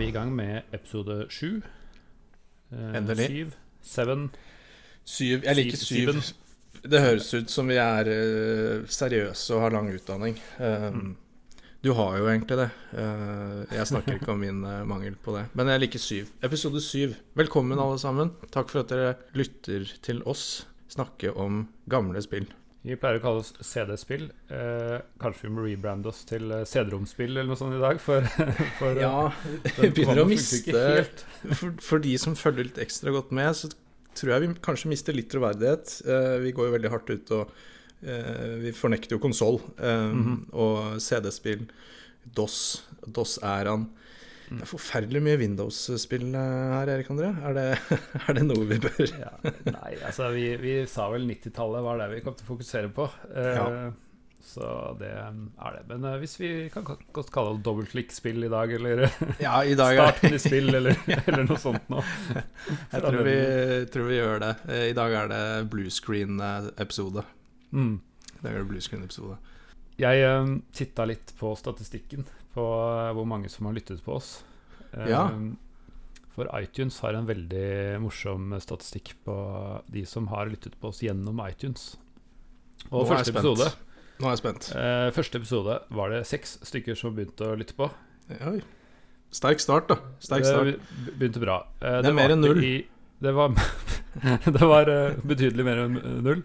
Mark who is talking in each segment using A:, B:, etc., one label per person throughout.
A: Er vi i gang med episode sju. Eh,
B: Endelig.
A: Syv. Seven.
B: Syv. Jeg liker syv.
A: Syven.
B: Det høres ut som vi er eh, seriøse og har lang utdanning. Um, Du har jo egentlig det. Uh, jeg snakker ikke om min uh, mangel på det. Men jeg liker syv. Episode syv. Velkommen, alle sammen. Takk for at dere lytter til oss snakke om gamle spill.
A: Vi pleier å kalle oss CD-spill. Eh, kanskje vi må rebrande oss til eh, CD-romspill eller noe sånt i dag? For, for ja,
B: vi begynner å miste for, for de som følger litt ekstra godt med, så tror jeg vi kanskje mister litt troverdighet. Eh, vi går jo veldig hardt ut og eh, Vi fornekter jo konsoll
A: Mhm.
B: og CD-spill. DOS, DOS-æraen. Det er forferdelig mye Windows-spill eh, her, Erik André. Er det, er det noe vi bør
A: Ja, nei, altså vi, vi sa vel 90-tallet var det vi kom til å fokusere på. Eh,
B: Ja.
A: Så det er det. Men eh, hvis vi kan godt kalle det dobbeltklikk-spill i dag, eller
B: Ja, i dag
A: starten i spill, eller, eller noe sånt noe.
B: Jeg tror vi, tror vi gjør det. Eh, I dag er det blue screen-episode.
A: Mm.
B: I dag er det blue screen-episode.
A: Jeg uh, titta litt på statistikken på eh, hvor mange som har lyttet på oss.
B: Ja.
A: For iTunes har en veldig morsom statistikk på de som har lyttet på oss gjennom iTunes. Og
B: Nå
A: første episode,
B: Nå er jeg spent.
A: eh, første episode var det seks stykker som begynte å lytte på.
B: Oi. Sterk start, da. Sterk start.
A: Det begynte bra. Eh,
B: Det er mer enn null.
A: I, det var, det var eh, betydelig mer enn null.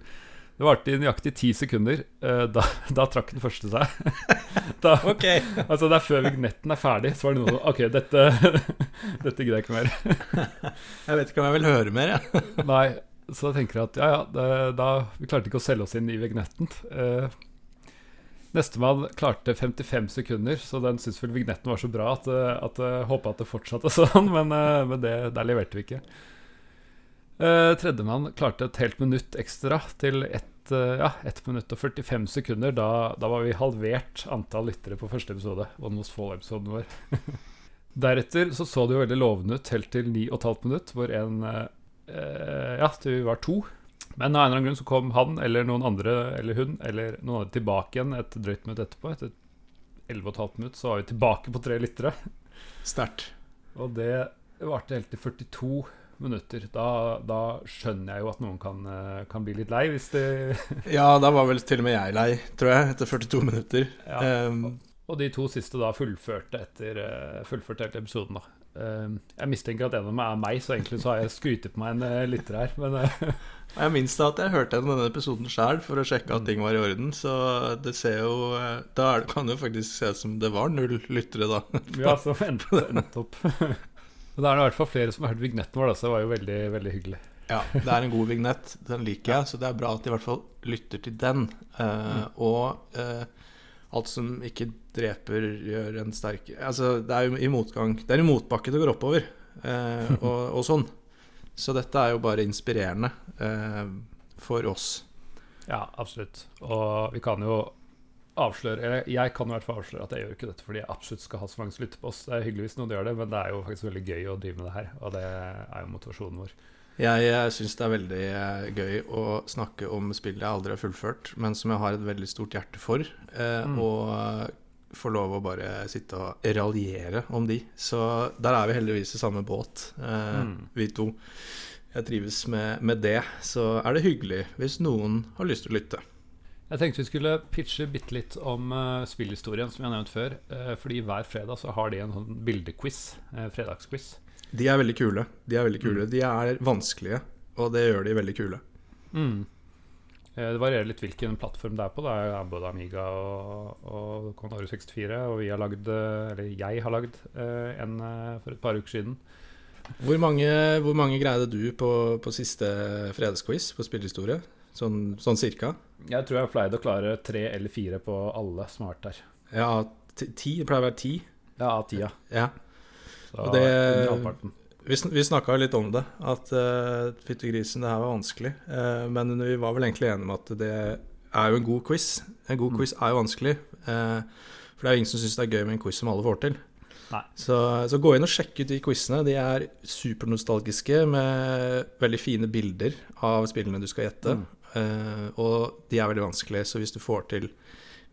A: Det varte i nøyaktig ti sekunder. Eh, da, da trakk den første seg. da,
B: Ok.
A: altså Det er før vignetten er ferdig, så var det noe sånn OK, dette, dette gidder jeg ikke mer.
B: Jeg vet ikke om jeg vil høre mer, jeg.
A: Nei, så da tenker jeg at ja, ja, det, da, vi klarte ikke å selge oss inn i vignetten. Eh, Nestemann klarte 55 sekunder, så den syntes vel vignetten var så bra at, eh, at jeg håpa at det fortsatte sånn, men, eh, men det, der leverte vi ikke. Uh, Tredjemann klarte et helt minutt ekstra til ett eh, ja, 1 minutt og 45 sekunder. Da, da var vi halvert antall lyttere på første episode. One Most Fall-episoden vår. Deretter så så det jo veldig lovende ut helt til 9,5 minutt, hvor en eh, eh, Ja, til vi var to. Men av en eller annen grunn så kom han eller noen andre, eller hun, eller noen andre tilbake igjen et drøyt minutt etterpå. Etter 11,5 minutt så var vi tilbake på tre lyttere.
B: Sterkt.
A: Og det varte helt til 42 minutter. Da, da skjønner jeg jo at noen kan, eh, kan bli litt lei hvis det
B: Ja, da var vel til og med jeg lei, tror jeg, etter 42 minutter.
A: ja.
B: Um,
A: Og de to siste da fullførte etter eh, fullførte hele episoden, da. Eh, jeg mistenker at en av dem er meg, så egentlig så har jeg skrytet på meg en uh, lytter her. Men eh,
B: jeg minst at jeg hørte gjennom denne episoden sjøl for å sjekke at ting var i orden, så det ser jo eh, Da kan det jo faktisk se ut som det var null lyttere, da.
A: ja, så endte, endte opp. Men det er i hvert fall flere som har hørt vignetten vår, da, så det var jo veldig, veldig hyggelig.
B: Ja, det er en god vignett. Den liker jeg, så det er bra at de i hvert fall lytter til den. Eh, Og uh, alt som ikke dreper, gjør en sterk Altså, det er jo i motgang. Det er i motbakke det går oppover, uh, og, og sånn. Så dette er jo bare inspirerende for oss.
A: Ja, absolutt. Og vi kan jo avsløre Eller jeg kan i hvert fall avsløre at jeg gjør ikke dette fordi jeg absolutt skal ha så mange som lytter på oss. Det er hyggelig hvis noen gjør det, men det er jo faktisk veldig gøy å drive med det her. Og det er jo motivasjonen vår.
B: Jeg uh, syns det er veldig eh, gøy å snakke om spill jeg aldri har fullført, men som jeg har et veldig stort hjerte for. eh,
A: Mm.
B: Og eh, få lov å bare sitte og raljere om de. Så der er vi heldigvis i samme båt, eh,
A: Mm.
B: vi to. Jeg trives med, med det. Så er det hyggelig hvis noen har lyst til å lytte.
A: Jeg tenkte vi skulle pitche bitte litt om uh, spillhistorien, som jeg har nevnt før. Uh, fordi hver fredag så har de en sånn bildequiz. Uh, fredagsquiz.
B: De er veldig kule. De er veldig kule. De er vanskelige, og det gjør de veldig kule.
A: Mm. Det varierer litt hvilken plattform det er på. Det er både Amiga og, og Commodore 64. Og vi har lagd, eller jeg har lagd en for et par uker siden.
B: Hvor mange, hvor mange greide du på, på siste fredagsquiz på spillehistorie? Sånn, sånn cirka?
A: Jeg tror jeg pleide å klare tre eller fire på alle som har vært der.
B: Ja, ti? ti? Det pleier å være ti.
A: Ja, av tida.
B: Ja.
A: Så
B: Og det- Vi, sn- vi snakka litt om det, at uh, fytti grisen, det her var vanskelig. Uh, men vi var vel egentlig enige om at det er jo en god quiz. En god
A: Mm.
B: quiz er jo vanskelig. Uh, for det er jo ingen som syns det er gøy med en quiz som alle får til. Så, så gå inn og sjekk ut de quizene. De er supernostalgiske med veldig fine bilder av spillene du skal gjette.
A: Mm.
B: Eh, og de er veldig vanskelige, så hvis du får til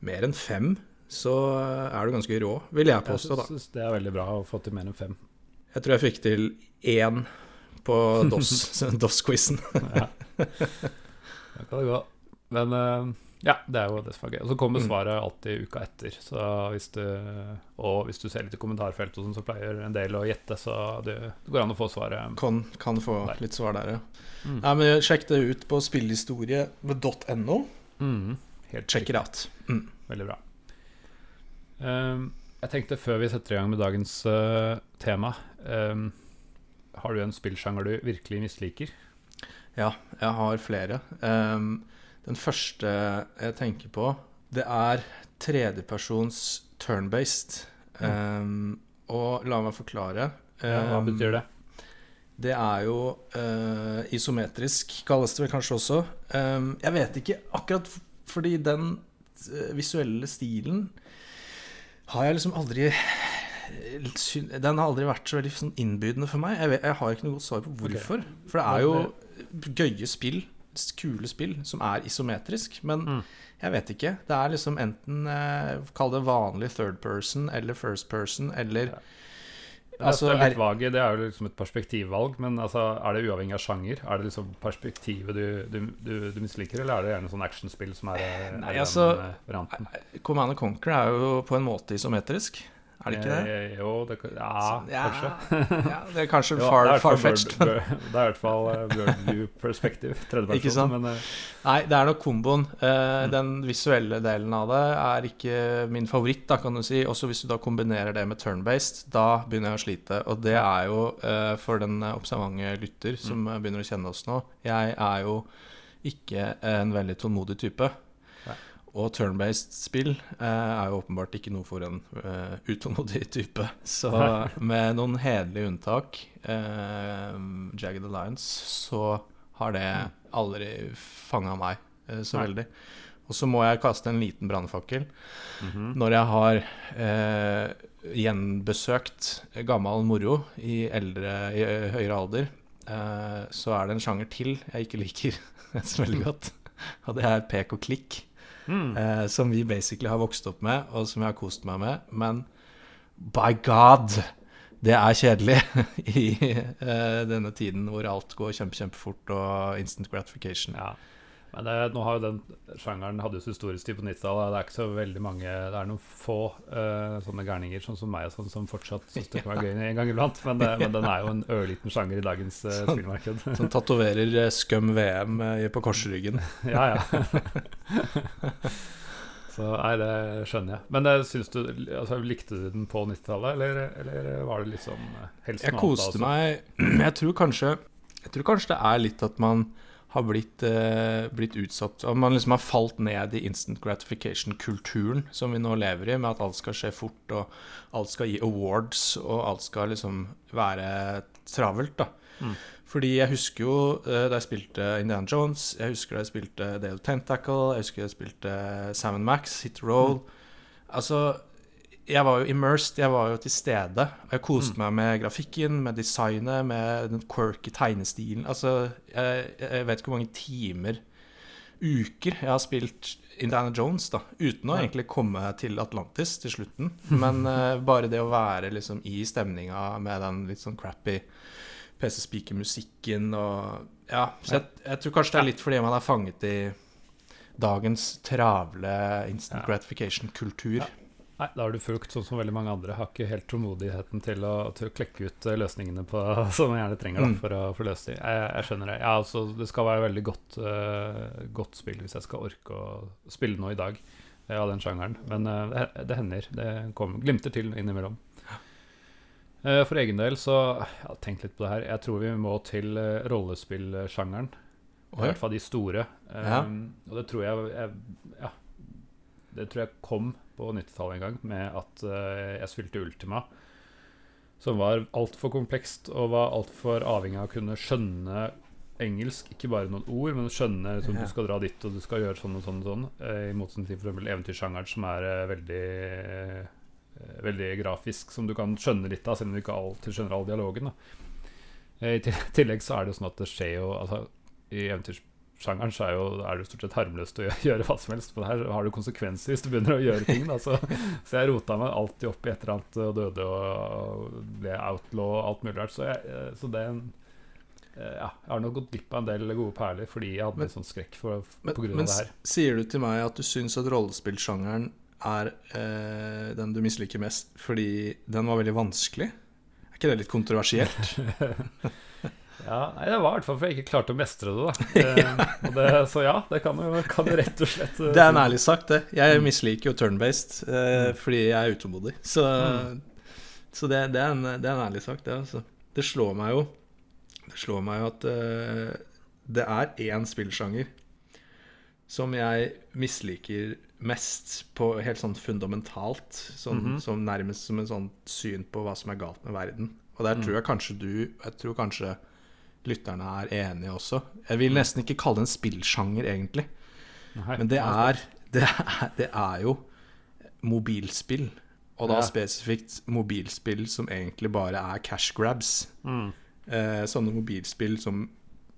B: mer enn fem, så er du ganske rå, vil jeg påstå, da.
A: Jeg syns det er veldig bra å få til mer enn fem.
B: Jeg tror jeg fikk til én på DOS-quizen.
A: ja. Da kan det gå. Men eh, ja, det er jo det som er gøy. Og så kommer
B: Mm.
A: svaret alltid uka etter. Så hvis du, og hvis du ser litt i kommentarfeltet, og sånn, så pleier en del å gjette. Så det, går an å få svaret.
B: Kan, kan få
A: Der.
B: litt svar der, ja.
A: Mm.
B: Nei, men Sjekk det ut på spillhistorie.no
A: Mm. Helt
B: Check it out. Mm.
A: Veldig bra. Um, jeg tenkte før vi setter i gang med dagens uh, tema um, Har du en spillsjanger du virkelig misliker?
B: Ja, jeg har flere. Ehm, den første jeg tenker på, det er tredjepersons turn-based. Um, og la meg forklare.
A: Ja, hva
B: Ehm,
A: betyr det?
B: Det er jo uh, isometrisk, kalles det vel kanskje også. Um, jeg vet ikke akkurat fordi den eh, visuelle stilen har jeg liksom aldri Den har aldri vært så veldig sånn innbydende for meg. Jeg, vet, jeg har ikke noe godt svar på hvorfor. For det er jo gøye spill, kule spill, som er isometrisk. Men
A: Mm.
B: jeg vet ikke. Det er liksom enten eh, Kall det vanlig third person eller first person eller
A: ja.
B: Altså,
A: det er litt vage, det er jo liksom et perspektivvalg, men altså, er det uavhengig av sjanger? Er det liksom perspektivet du, du, du, du misliker, eller er det gjerne sånn actionspill som er, er
B: Nei, altså-
A: eh, varianten?
B: Command Conquer er jo på en måte isometrisk. Er det ikke det?
A: Eh, jo, det ja,
B: ja,
A: kanskje.
B: ja, det er kanskje far,
A: ja,
B: far-fetched.
A: Det er i hvert fall bird view perspective, Tredjeperson.
B: Ikke sant?
A: Men eh,
B: Nei, det er nok komboen. Eh,
A: Mm.
B: Den visuelle delen av det er ikke min favoritt, da, kan du si. Også hvis du da kombinerer det med turn-based, da begynner jeg å slite. Og det er jo eh, for den eh, observante lytter som mm. begynner å kjenne oss nå Jeg er jo ikke en veldig tålmodig type. Og turn-based spill eh, er jo åpenbart ikke noe for en eh, utålmodig type. Så med noen hederlige unntak, eh, Jagged Alliance, så har det aldri fanga meg eh, så
A: Nei.
B: veldig. Og så må jeg kaste en liten brannfakkel.
A: mhm.
B: Når jeg har eh, gjenbesøkt gammel moro i, eldre, i høyere alder, eh, så er det en sjanger til jeg ikke liker så veldig godt. Og det er pek og klikk.
A: Mm.
B: Eh, som vi basically har vokst opp med, og som jeg har kost meg med. Men by God, det er kjedelig i eh, denne tiden hvor alt går kjempe, kjempefort og instant gratification.
A: Ja. Men det, nå har jo den sjangeren hadde jo sin tid på 90-tallet. Det er ikke så veldig mange Det er noen få uh, sånne gærninger sånn som meg sånn, som fortsatt syns det kan være gøy en gang iblant. Men, det, men den er jo en ørliten sjanger i dagens uh,
B: Sånn.
A: spillmarked.
B: Som tatoverer uh, skum VM eh, på korsryggen.
A: ja, ja. Så nei, det skjønner jeg. Men eh, syns du altså, Likte du den på 90-tallet, eller, eller var det liksom eh, helst noe annet Jeg
B: koste meg Jeg tror kanskje Jeg tror kanskje det er litt at man har blitt, eh, blitt utsatt At man liksom har falt ned i instant gratification-kulturen som vi nå lever i, med at alt skal skje fort, og alt skal gi awards, og alt skal liksom være travelt, da.
A: Mm.
B: Fordi jeg husker jo eh, da jeg spilte Indiana Jones, jeg husker da jeg spilte Dale Tentacle, jeg husker da jeg spilte Sam Max, Hit Roll. Altså, jeg var jo immersed, jeg var jo til stede. Og jeg koste meg med grafikken, med designet, med den quirky tegnestilen. Altså, jeg, jeg vet ikke hvor mange timer, uker, jeg har spilt Indiana Jones, da. Uten å
A: Ja.
B: egentlig komme til Atlantis til slutten. Men uh, bare det å være liksom i stemninga med den litt sånn crappy PC-speaker-musikken og Ja, så jeg, jeg tror kanskje det er litt fordi man er fanget i dagens travle instant gratification-kultur.
A: Ja. Nei, da har du fulgt sånn som veldig mange andre. Har ikke helt tålmodigheten til å, til å klekke ut eh, løsningene på, som man gjerne trenger da,
B: Mm.
A: for å få løst dem. Jeg, jeg skjønner det. Ja, altså, det skal være veldig godt, uh, godt spill hvis jeg skal orke å spille noe i dag av av den sjangeren. Men uh, det, det hender. Det kommer, glimter til innimellom. Uh, for egen del så Jeg har tenkt litt på det her. Jeg tror vi må til uh, rollespillsjangeren. I hvert fall de store. Um,
B: Ja.
A: Og det tror jeg, jeg Ja. Det tror jeg kom på 90-tallet en gang med at eh, jeg spilte Ultima. Som var altfor komplekst og var altfor avhengig av å kunne skjønne engelsk. Ikke bare noen ord, men skjønne liksom,
B: Ja.
A: du skal dra dit og du skal gjøre sånn og sånn. og sånn eh, I motsetning til f.eks. eventyrsjangeren, som er eh, veldig Veldig grafisk, som du kan skjønne litt av, selv om du ikke alltid skjønner all dialogen. Da. I tillegg så er det jo sånn at det skjer jo altså, I sjangeren så er, jo, er det stort sett harmløst å gjøre, hva som helst. Men her har det konsekvenser hvis du begynner å gjøre ting. Da. Så, så jeg rota meg alltid opp i et eller annet og døde og ble outlaw og alt mulig rart. Så, jeg, eh, så det eh, ja, jeg har nok gått glipp av en del gode perler fordi jeg hadde
B: Men-
A: litt sånn skrekk for,
B: Men,
A: på grunn
B: men
A: av det
B: her
A: her.
B: sier du til meg at du syns at rollespillsjangeren er eh, den du misliker mest fordi den var veldig vanskelig? Er ikke det litt kontroversielt?
A: Ja, nei, Det var i hvert fall fordi jeg ikke klarte å mestre det. da eh, det, Så ja, det kan jo, kan jo rett og slett eh,
B: Det er en ærlig sagt, det. Jeg misliker jo turn-based eh, fordi jeg er utålmodig. Så, så det, det, er en, det er en ærlig sak, det. Altså. Det slår meg jo Det slår meg jo at eh, det er én spillsjanger som jeg misliker mest på helt sånn fundamentalt. Sånn,
A: Mhm.
B: Som nærmest som en sånn syn på hva som er galt med verden. Og der
A: Mm.
B: tror jeg kanskje du Jeg tror kanskje lytterne er enige også. Jeg vil nesten ikke kalle det en spillsjanger, egentlig.
A: Nei,
B: Men det er, det er, det er jo mobilspill. Og da
A: Ja.
B: spesifikt mobilspill som egentlig bare er cash grabs.
A: mm,
B: Eh, sånne mobilspill som,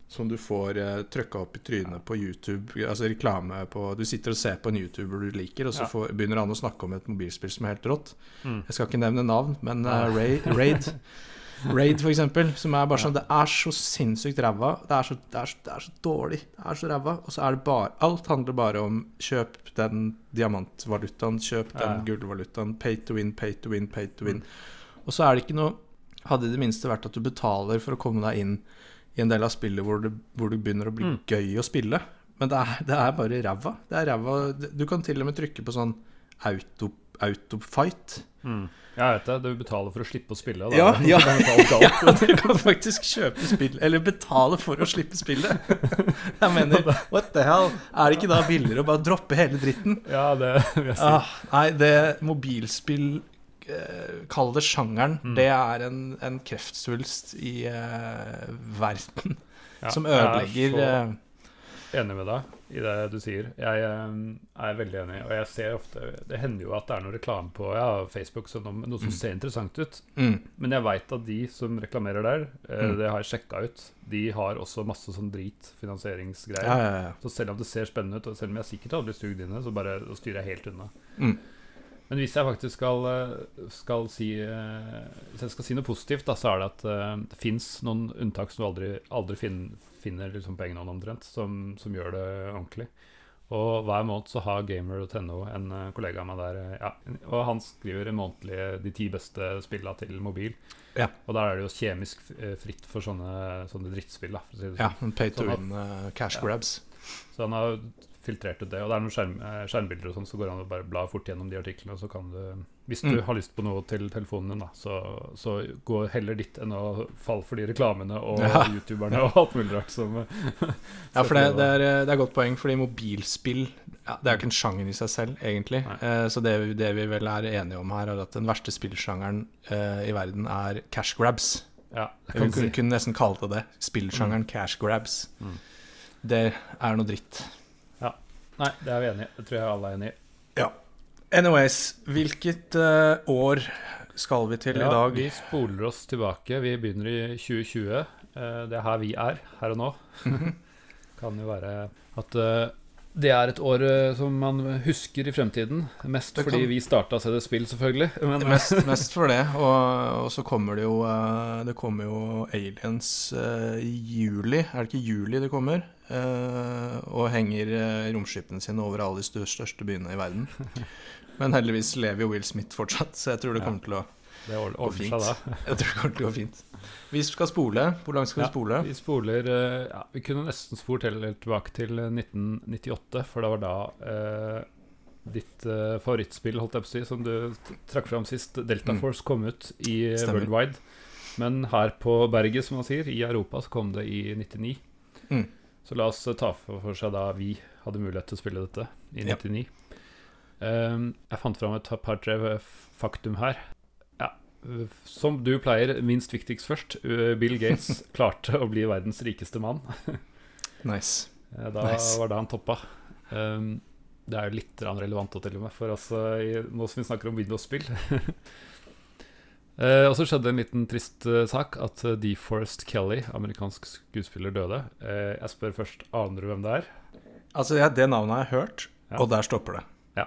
B: som du får eh, trøkka opp i trynet på YouTube. Altså reklame på Du sitter og ser på en YouTuber du liker, og så
A: Ja.
B: får, begynner han å snakke om et mobilspill som er helt rått.
A: mm.
B: Jeg skal ikke nevne navn, men eh, Raid, Raid Raid, for eksempel, som er bare sånn Det er så sinnssykt ræva. Det, så- det, det er så dårlig. Det er så ræva. Og så er det bare Alt handler bare om kjøp den diamantvalutaen, kjøp den
A: Ja,
B: gullvalutaen. Pay to win, pay to win, pay to win. Og så er det ikke noe Hadde i det minste vært at du betaler for å komme deg inn i en del av spillet hvor det, hvor det begynner å bli
A: Mm.
B: gøy å spille. Men det er, det er bare ræva. Det er ræva. Du kan til og med trykke på sånn auto, autofight.
A: Mm. Jeg vet det. Du betaler for å slippe å spille. Da.
B: Ja, ja.
A: alt.
B: Ja, du kan faktisk kjøpe spill, eller betale for å slippe spillet. Jeg mener, what the hell? Er det ikke da billigere å bare droppe hele dritten?
A: Ja, det vil jeg si.
B: Ah, nei, det mobilspill eh, Kall det sjangeren.
A: Mm.
B: Det er en, en kreftsvulst i uh, verden
A: Ja,
B: som
A: jeg er
B: ødelegger
A: så
B: eh,
A: enig med deg i det du sier. Jeg eh, er veldig enig. Og jeg ser ofte Det hender jo at det er noe reklame på ja, Facebook som noe, noe som
B: Mm.
A: ser interessant ut.
B: mm,
A: Men jeg veit at de som reklamerer der, eh,
B: Mm.
A: det har jeg sjekka ut, de har også masse sånn drit finansieringsgreier.
B: Ja, ja.
A: Så selv om det ser spennende ut, og selv om jeg sikkert hadde blitt sugd inn i det, så bare styrer jeg helt unna.
B: Mm.
A: Men hvis jeg faktisk skal, eh, skal si eh, Hvis jeg skal si noe positivt, da, så er det at det fins noen unntak som du aldri, aldri fin, finner liksom på egen hånd omtrent, som, som gjør det ordentlig. Og hver måned så har gamer.no en eh, kollega av meg der, eh, ja, og han skriver månedlig de ti beste spilla til mobil.
B: Ja.
A: Og der er det jo kjemisk eh, fritt for sånne, sånne drittspill, for å si
B: ja
A: sånn.
B: en pay to win eh, cash
A: Ja.
B: grabs.
A: Så han har filtrert ut det. Og det er noen skjerm, eh, skjermbilder og sånn, så går det an å bare bla fort gjennom de artiklene. Så kan du, hvis du
B: Mm.
A: har lyst på noe til telefonen din, da, så, så gå heller dit enn å falle for de reklamene og
B: Ja.
A: youtuberne og alt mulig rart som eh,
B: Ja, for det, det, er, det er godt poeng, fordi mobilspill ja, Det er jo ikke en sjanger i seg selv, egentlig. Eh, så det, vi- det vi vel er enige om her, er at den verste spillsjangeren eh, i verden er cash grabs.
A: Ja, det
B: Vi
A: kan
B: kunne,
A: si.
B: kunne nesten kalt det det. Spillsjangeren cash grabs.
A: Mm.
B: Det er noe dritt.
A: Nei, det er vi enig i. Det tror jeg alle er enig i.
B: Anyways, hvilket uh, år skal vi til i dag?
A: Vi spoler oss tilbake. Vi begynner i 2020. Uh, det er her vi er, her og nå.
B: Mhm.
A: kan jo være at uh, det er et år eh, som man husker i fremtiden. Mest
B: Det
A: fordi
B: kan-
A: vi starta CD Spill, selvfølgelig. Men,
B: Mest, mest for det. Og, og så kommer det jo eh, Det kommer jo Aliens eh, i juli. Er det ikke juli det kommer? Eh, og henger uh, romskipene sine over alle de stør- største byene i verden. Men heldigvis lever jo Will Smith fortsatt, så jeg tror det kommer til å,
A: det
B: gå fint. jeg tror det kommer til å gå fint. Vi skal spole. Hvor langt skal vi
A: Ja.
B: spole?
A: Vi spoler eh, ja, Vi kunne nesten spurt helt tilbake til eh, 1998, for det var da eh, ditt eh, favorittspill, holdt jeg på å si, som du trakk fram sist, Delta
B: Mm.
A: Force, kom ut i eh,
B: Stemmer.
A: Worldwide. Men her på berget, som man sier, i Europa, så kom det i 99.
B: Mm.
A: Så la oss eh, ta for seg da vi hadde mulighet til å spille dette i
B: Ja.
A: 99. Um, jeg fant fram et par-tre faktum her. Ja, som du pleier, minst viktigst først. Uh, Bill Gates klarte å bli verdens rikeste mann.
B: Nice.
A: Eh, Da
B: Nice.
A: var det han toppa. Um, det er jo litt relevant å til og med, for altså, nå som vi snakker om Windows-spill Eh, og så skjedde en liten trist eh, sak, at uh, DeForest Kelly, amerikansk skuespiller, døde. Eh, jeg spør først, aner du hvem det er?
B: Altså, ja, Det navnet har jeg hørt,
A: Ja.
B: og der stopper det. Ja.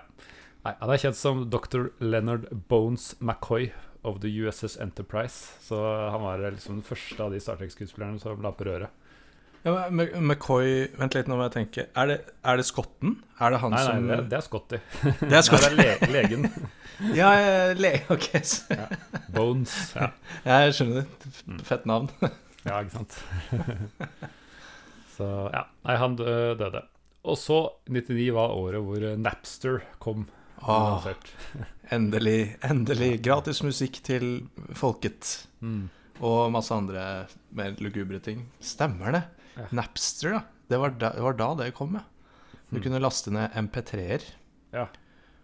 A: Nei, Han er kjent som dr. Leonard Bones McCoy of the USS Enterprise. Så han var eh, liksom den første av de Star Trek-skuespillerne som la på røret.
B: Ja, McCoy Vent litt, nå må jeg tenke. Er det, er det skotten? Er det han
A: Nei, nei,
B: som
A: det, det er Scotty.
B: Det er
A: Nei,
B: skotten?
A: det er le legen.
B: Ja, ja, le, ok. så-
A: Bones. Ja,
B: Jeg skjønner det.
A: Mm.
B: Fett navn.
A: ja ikke sant. så ja, nei, han døde. Og så, 99 var året hvor eh, Napster kom. Åh,
B: endelig, endelig. Gratis musikk til folket.
A: Mm.
B: Og masse andre mer lugubre ting. Stemmer det.
A: Ja.
B: Napster, da. Det var da det, var da det kom, ja. Du
A: Mm.
B: kunne laste ned MP3-er.
A: Ja.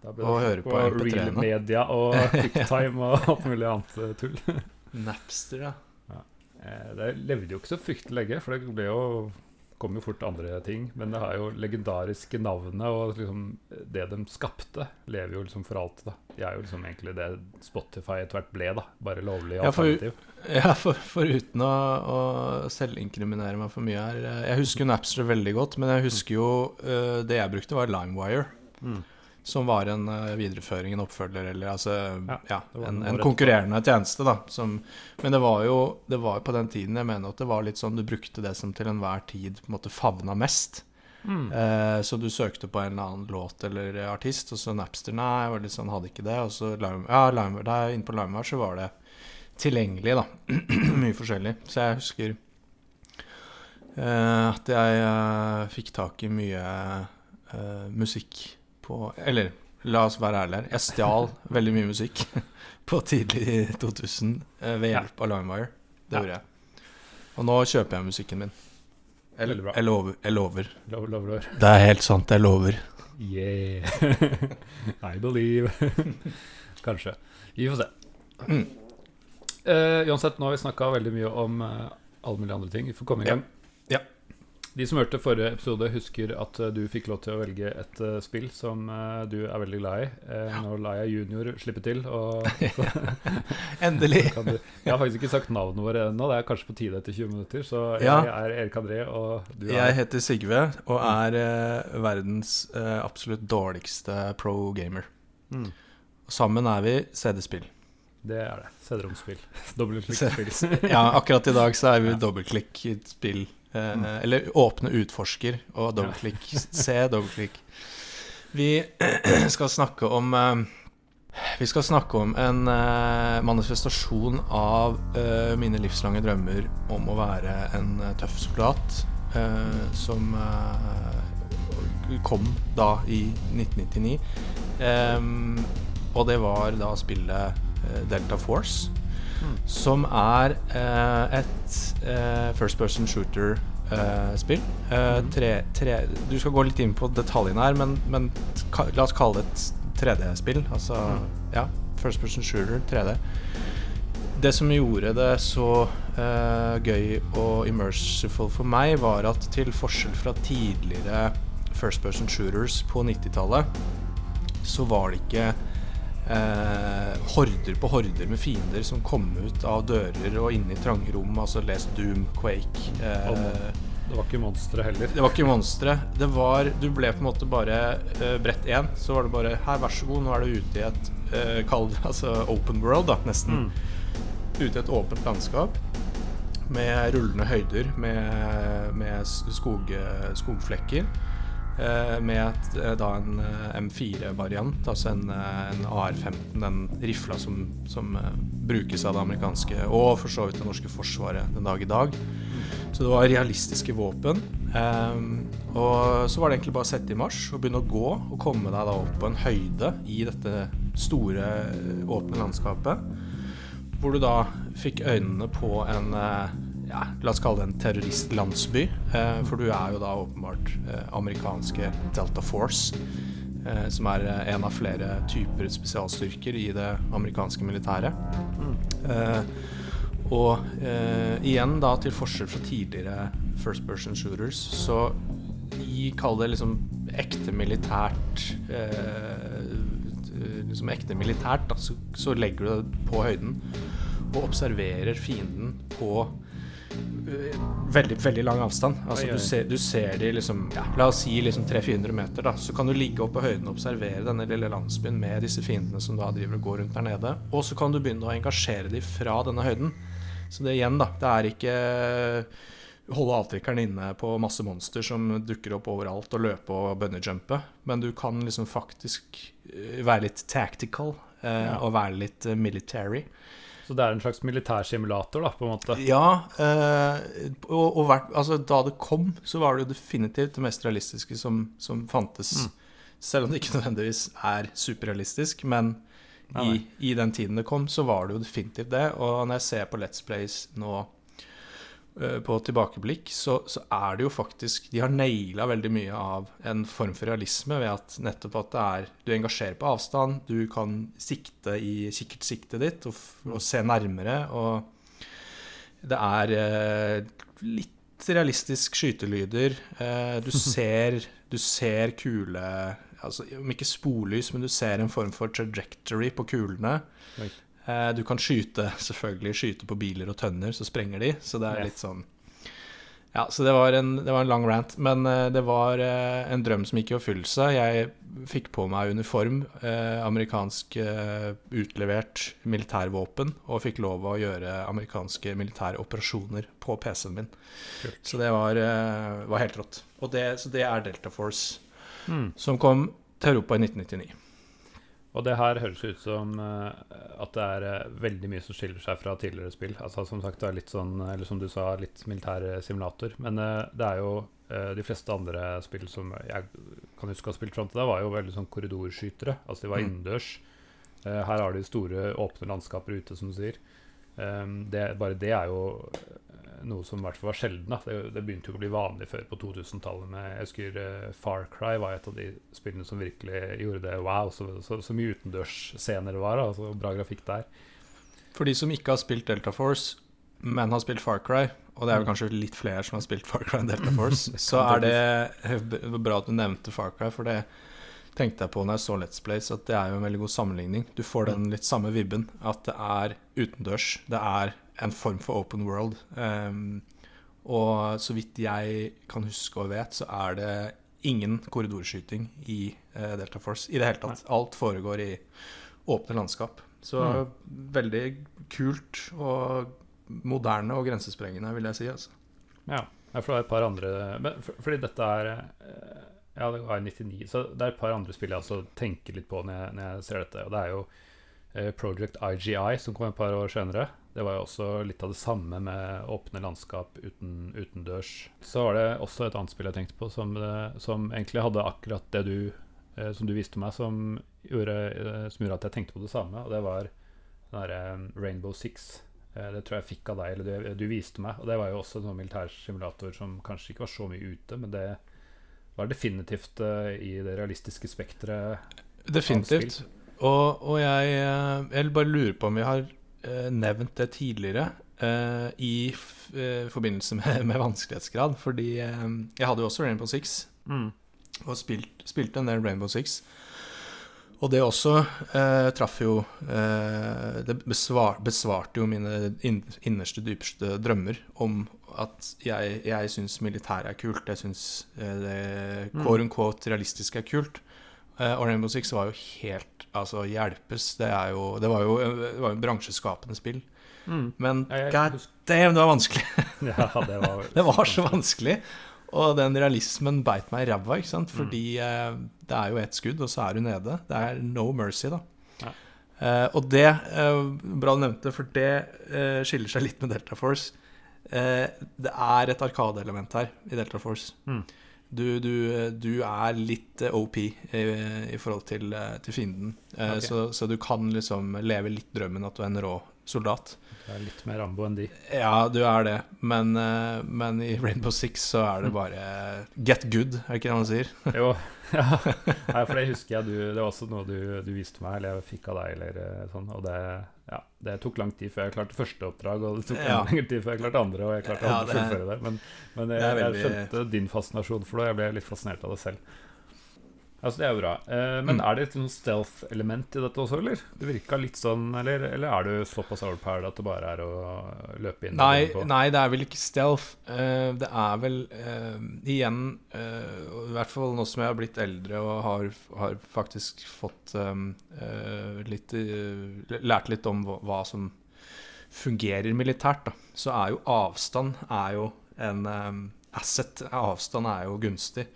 A: Da ble
B: Og
A: det
B: høre
A: på,
B: på
A: Real Media og QuickTime og alt mulig annet eh, tull.
B: Napster, ja.
A: ja. Det levde jo ikke så fryktelig lenge, for det ble jo kom jo fort andre ting. Men det har jo legendariske navnet, og liksom det de skapte, lever jo liksom for alltid. da De er jo liksom egentlig det Spotify etter hvert ble, da. Bare lovlig
B: Ja, for-
A: alternativ.
B: Ja, for, for å, å selvinkriminere meg for mye her eh, Jeg husker jo Napster veldig godt, men jeg husker jo uh, Det jeg brukte, var LimeWire.
A: Mm.
B: Som var en uh, videreføring, en oppfølger, eller altså
A: Ja,
B: Ja, en, en konkurrerende tjeneste, da. Som, men det var jo det var på den tiden jeg mener at det var litt sånn du brukte det som til enhver tid på en måte favna mest.
A: Mm.
B: Eh, så du søkte på en eller annen låt eller artist, og så Napster Nei, var litt sånn, hadde ikke det. Og så Lime, ja, Lime, der inne på Limeware så var det tilgjengelig, da. Mye forskjellig. Så jeg husker eh, at jeg eh, fikk tak i mye eh, musikk på Eller la oss være ærlige her. Jeg stjal veldig mye musikk på tidlig 2000 eh, ved
A: Ja.
B: hjelp av Limewire. Det
A: Ja.
B: gjorde jeg. Og nå kjøper jeg musikken min. Jeg, jeg lover. Jeg lover.
A: Lov, lover, lover.
B: Det er helt sant, jeg lover.
A: Yeah. I believe. Kanskje. Vi får se.
B: Mm.
A: Uh, uansett, nå har vi snakka veldig mye om uh, alle mulige andre ting. Vi får komme i gang.
B: Ja.
A: De som hørte forrige episode, husker at eh, du fikk lov til å velge et uh, spill som uh, du er veldig glad i. Uh, Nå lar jeg junior slippe til. Og så
B: Endelig.
A: du, jeg har faktisk ikke sagt navnet vårt ennå. Det er kanskje på tide etter 20 minutter. Så jeg
B: Ja.
A: er Erik André, og du er
B: Jeg heter Sigve og er eh, verdens absolutt dårligste pro-gamer.
A: Mm,
B: Sammen er vi CD-spill.
A: Det er det. CD-romspill. Dobbeltklikkspill.
B: Ja, akkurat i dag så er vi dobbeltklikk i et spill. Eh,
A: Mm.
B: Eller åpne utforsker og dobbeltklikk. Se, dobbeltklikk. Vi skal snakke om eh, Vi skal snakke om en eh, manifestasjon av eh, mine livslange drømmer om å være en eh, tøff soldat, eh, som eh, kom da i 1999. Og det var da spillet eh, Delta Force.
A: Mm.
B: Som er eh, et eh, first person shooter-spill. Eh,
A: Mhm.
B: tre, tre, du skal gå litt inn på detaljene her, men, men la oss kalle det et 3D-spill. Altså
A: mm.
B: ja, first person shooter 3D. Det som gjorde det så uh, gøy og immersive for meg, var at til forskjell fra tidligere first person shooters på 90-tallet, så var det ikke eh, horder på horder med fiender som kom ut av dører og inn i trange rom. Altså les Doom, Quake. Eh,
A: Det var ikke monstre heller.
B: det var ikke monstre. Det var Du ble på en måte bare eh, brett én. Så var det bare Her, vær så god, nå er du ute i et eh, kall altså open world, da, nesten.
A: Mm.
B: Ute i et åpent landskap. Med rullende høyder, med, med skog, skogflekker. Eh, med eh, da en eh, M4-variant, altså en, en AR-15, den rifla som, som brukes av det amerikanske og for så vidt det norske forsvaret den dag i dag. Så det var realistiske våpen. Og så var det egentlig bare å sette i marsj og begynne å gå og komme deg da opp på en høyde i dette store, åpne landskapet. Hvor du da fikk øynene på en ja, la oss kalle det en terroristlandsby. Eh, for du er jo da åpenbart eh, amerikanske Delta Force. Eh, som er en av flere typer spesialstyrker i det amerikanske militæret.
A: Mm.
B: Eh, og eh, igjen, da, til forskjell fra tidligere first person shooters, så de kaller det liksom ekte militært eh, liksom ekte militært, da, så, så legger du deg på høyden og observerer fienden på veldig, veldig lang avstand. Altså du ser, du ser de liksom ja, La oss si liksom 300-400 meter, da. Så kan du ligge oppe på høyden og observere denne lille landsbyen med disse fiendene som da driver og går rundt der nede. Og så kan du begynne å engasjere de fra denne høyden. Så det igjen, da. Det er ikke holde avtrykkeren inne på masse monster som dukker opp overalt, og løpe og bunnyjumpe. Men du kan liksom faktisk eh, være litt tactical eh,
A: Ja.
B: og være litt eh, military.
A: Så det er en slags militærsimulator, da, på en måte.
B: Ja, eh, og, og hvert, altså, da det kom, så var det jo definitivt det mest realistiske som, som fantes. Selv om det ikke nødvendigvis er superrealistisk, men i, i den tiden det kom, så var det jo definitivt det. Og når jeg ser på Let's Plays nå på tilbakeblikk, så, så er det jo faktisk De har naila veldig mye av en form for realisme ved at nettopp at det er Du engasjerer på avstand, du kan sikte i kikkertsiktet ditt og, og se nærmere, og det er eh, litt realistisk skytelyder. Eh, du ser Du ser kule altså, Om ikke sporlys, men du ser en form for trajectory på kulene.
A: Oi.
B: Eh, du kan skyte selvfølgelig skyte på biler og tønner, så sprenger de. Så det er litt sånn Ja, så det var en, det var en lang rant. Men eh, det var eh, en drøm som gikk i oppfyllelse. Jeg fikk på meg uniform, amerikansk utlevert militærvåpen, og fikk lov å gjøre amerikanske militære operasjoner på PC-en min.
A: Kult.
B: Så det var, var helt rått. Og det, så det er Delta Force,
A: Mm.
B: som kom til Europa i 1999.
A: Og det her høres ut som eh, at det er eh, veldig mye som skiller seg fra tidligere spill. Altså Som sagt, det er litt sånn, eller som du sa, litt militær eh, simulator. Men eh, det er jo eh, de fleste andre spill som jeg kan huske å ha spilt fram til da, var jo veldig sånn korridorskytere. Altså de var
B: Mm.
A: innendørs. Eh, her har de store, åpne landskaper ute, som du sier. Um, det, bare det er jo eh, noe som i hvert fall var sjelden. Det, det begynte jo å bli vanlig før på 2000-tallet. Jeg husker uh, Far Cry var et av de spillene som virkelig gjorde det wow. Så, så, så mye utendørsscener det var. Altså bra grafikk der.
B: For de som ikke har spilt Delta Force, men har spilt Far Cry, og det er
A: Mm.
B: kanskje litt flere som har spilt Far Cry enn Delta Force, så er det bra at du nevnte Far Cry, for det tenkte jeg på når jeg så Let's Plays, at det er jo en veldig god sammenligning. Du får den litt samme vibben, at det er utendørs. Det er en form for open world. Um, og så vidt jeg kan huske og vet, så er det ingen korridorskyting i uh, Delta Force i det hele tatt. Alt foregår i åpne landskap. Så veldig kult og moderne og grensesprengende, vil jeg si. Altså.
A: Ja, ja, for det er et par andre Fordi dette er eh, Ja, det var i 99, så det er et par andre spill jeg også tenker litt på når jeg, når jeg ser dette. Og det er jo eh, Project IGI, som kom et par år senere. Det var jo også litt av det samme med åpne landskap uten, utendørs. Så var det også et annet spill jeg tenkte på, som, eh, som egentlig hadde akkurat det du eh, som du viste meg, som gjorde, som gjorde at jeg tenkte på det samme. Og det var den derre Rainbow Six. Det tror jeg fikk av deg, eller du, du viste meg. Og det var jo også en sånn militærsimulator som kanskje ikke var så mye ute, men det var definitivt eh, i det realistiske spekteret.
B: Definitivt. Og, og jeg, eh, jeg bare lurer på om vi har eh, nevnt det tidligere eh, i forbindelse med, med vanskelighetsgrad. Fordi jeg hadde jo også Rainbow Six, og spilt, spilte en del Rainbow Six. Og det også eh, traff jo eh, Det besvar, besvarte jo mine innerste, dypeste drømmer om at jeg, jeg syns militæret er kult. Jeg syns eh, det
A: Mm.
B: quote unquote realistiske er kult. Eh, og Rainbow Six var jo helt Altså, hjelpes. Det, er jo, det var jo det var en bransjeskapende spill. Men
A: Ja, jeg
B: god damn, det var vanskelig!
A: Ja, det var,
B: Det var så vanskelig. Og den realismen beit meg i ræva, ikke sant. Fordi eh, det er jo ett skudd, og så er du nede. Det er no mercy, da.
A: Ja.
B: Eh, og det, eh, bra du nevnte, for det eh, skiller seg litt med Delta Force. Eh, det er et arkadeelement her i Delta Force.
A: Mm.
B: Du, du, du er litt eh, OP i, i forhold til, eh, til fienden.
A: Okay.
B: Så, så du kan liksom leve litt drømmen at du er en rå soldat.
A: Det er litt mer Rambo enn de.
B: Ja, du er det, men, eh, men i Rainbow Six så er det bare get good, er det ikke det man sier?
A: Jo, ja. Nei, for det husker jeg du, Det var også noe du, du viste meg, eller jeg fikk av deg, eller eh, sånn. Og det, ja, det tok lang tid før jeg klarte første oppdrag, og det tok
B: Ja.
A: lengre tid før jeg klarte andre, og jeg klarte å fullføre det. Men, men jeg,
B: veldig-
A: jeg skjønte din fascinasjon for det, og jeg ble litt fascinert av det selv. Altså, det er jo bra. Eh, men
B: Mm.
A: er det et sånn stealth-element i dette også, eller? Det virka litt sånn, eller, eller er du såpass overpowered at det bare er å løpe inn?
B: Nei,
A: på?
B: nei, det er vel ikke stealth. Eh, det er vel eh, igjen eh, I hvert fall nå som jeg har blitt eldre og har, har faktisk fått um, eh, litt Lært litt om hva, hva som fungerer militært, da. Så er jo avstand er jo en um, asset. Avstand er jo gunstig.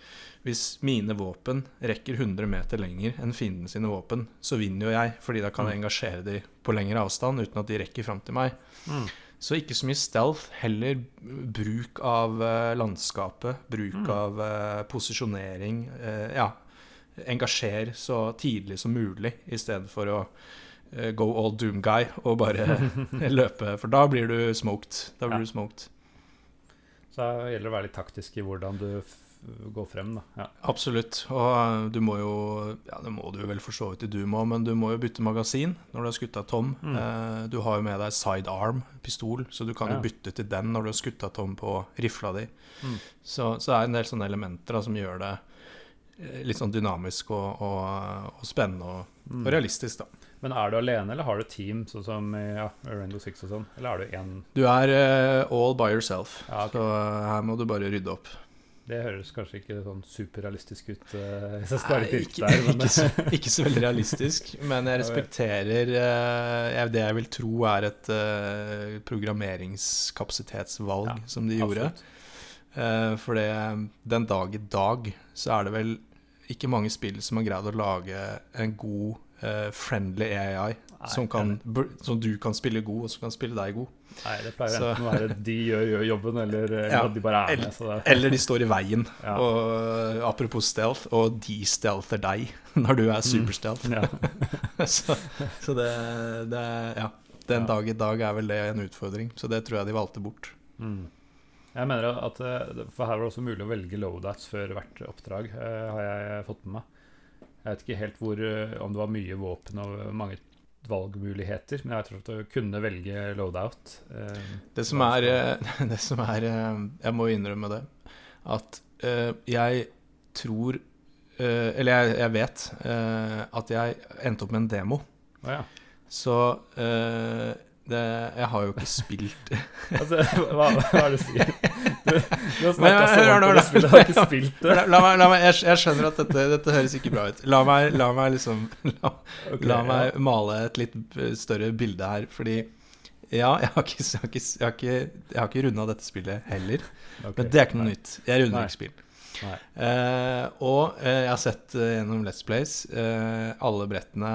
B: Hvis mine våpen rekker 100 meter lenger enn fienden sine våpen, så vinner jo jeg, fordi da kan jeg engasjere de på lengre avstand uten at de rekker fram til meg.
A: Mm.
B: Så ikke så mye stealth, heller bruk av eh, landskapet, bruk
A: Mm.
B: av eh, posisjonering. eh, ja, engasjer så tidlig som mulig, i stedet for å go all doom guy og bare løpe, for da blir du smoked. Da blir
A: Ja.
B: du smoked.
A: Så det gjelder å være litt taktisk i hvordan du f går frem, da. Ja.
B: Absolutt. Og eh, du må jo Ja, det må du vel for så vidt i Doom òg, men du må jo bytte magasin når du har skutt av Tom.
A: Mm.
B: Eh, du har jo med deg sidearm-pistol, så du kan
A: Ja.
B: jo bytte til den når du har skutt av Tom på rifla di.
A: Mm.
B: Så, så det er en del sånne elementer da, som gjør det eh, litt sånn dynamisk og, og, og spennende og,
A: Mm.
B: og realistisk, da.
A: Men er du alene, eller har du team, sånn som ja, Rainbow Six og sånn? Eller er du én
B: Du er uh, all by yourself,
A: Ja, okay.
B: så her må du bare rydde opp.
A: Det høres kanskje ikke sånn superrealistisk ut, Uh, hvis jeg skal
B: Nei, ikke,
A: der. Men,
B: ikke, så, ikke så veldig realistisk, men jeg respekterer uh, det jeg vil tro er et uh, programmeringskapasitetsvalg
A: Ja,
B: som de gjorde. for det, den dag i dag så er det vel ikke mange spill som har greid å lage en god, friendly AI
A: Nei,
B: som, kan, som du kan spille god, og som kan spille deg god.
A: Nei, det pleier
B: Så-
A: enten å være de gjør, gjør jobben, eller,
B: Ja,
A: de bare er med. Så det,
B: Eller de står i veien.
A: Ja.
B: Og apropos stealth, og de stealther deg når du er superstealth.
A: ja.
B: så så det, det Ja. Den dag i dag er vel det en utfordring, så det tror jeg de valgte bort.
A: Mm. Jeg mener at eh, For her var det også mulig å velge loadouts før hvert oppdrag, eh, har jeg fått med meg. Jeg vet ikke helt hvor, eh, om det var mye våpen og mange valgmuligheter, men jeg tror at du kunne velge loadout. eh,
B: Det som er, eh, det som er eh, Jeg må innrømme det. At eh, jeg tror eh, Eller jeg, jeg vet eh, at jeg endte opp med en demo.
A: Å ja.
B: Så eh, det, jeg har jo ikke spilt
A: Altså, hva, hva er det du sier? Du, du har snakka så varmt om det spillet, du har ikke spilt det.
B: La, la meg, la meg, jeg, jeg skjønner at dette, dette høres ikke bra ut. La meg, la meg liksom La,
A: Ok,
B: la
A: ja.
B: meg male et litt større bilde her, fordi ja, jeg har ikke, jeg har ikke, jeg har ikke, jeg har ikke runda dette spillet heller.
A: Okay,
B: Men det er ikke noe
A: nei,
B: nytt. Jeg runder ikke spill. Eh, og uh, jeg har sett uh, gjennom Let's Plays alle brettene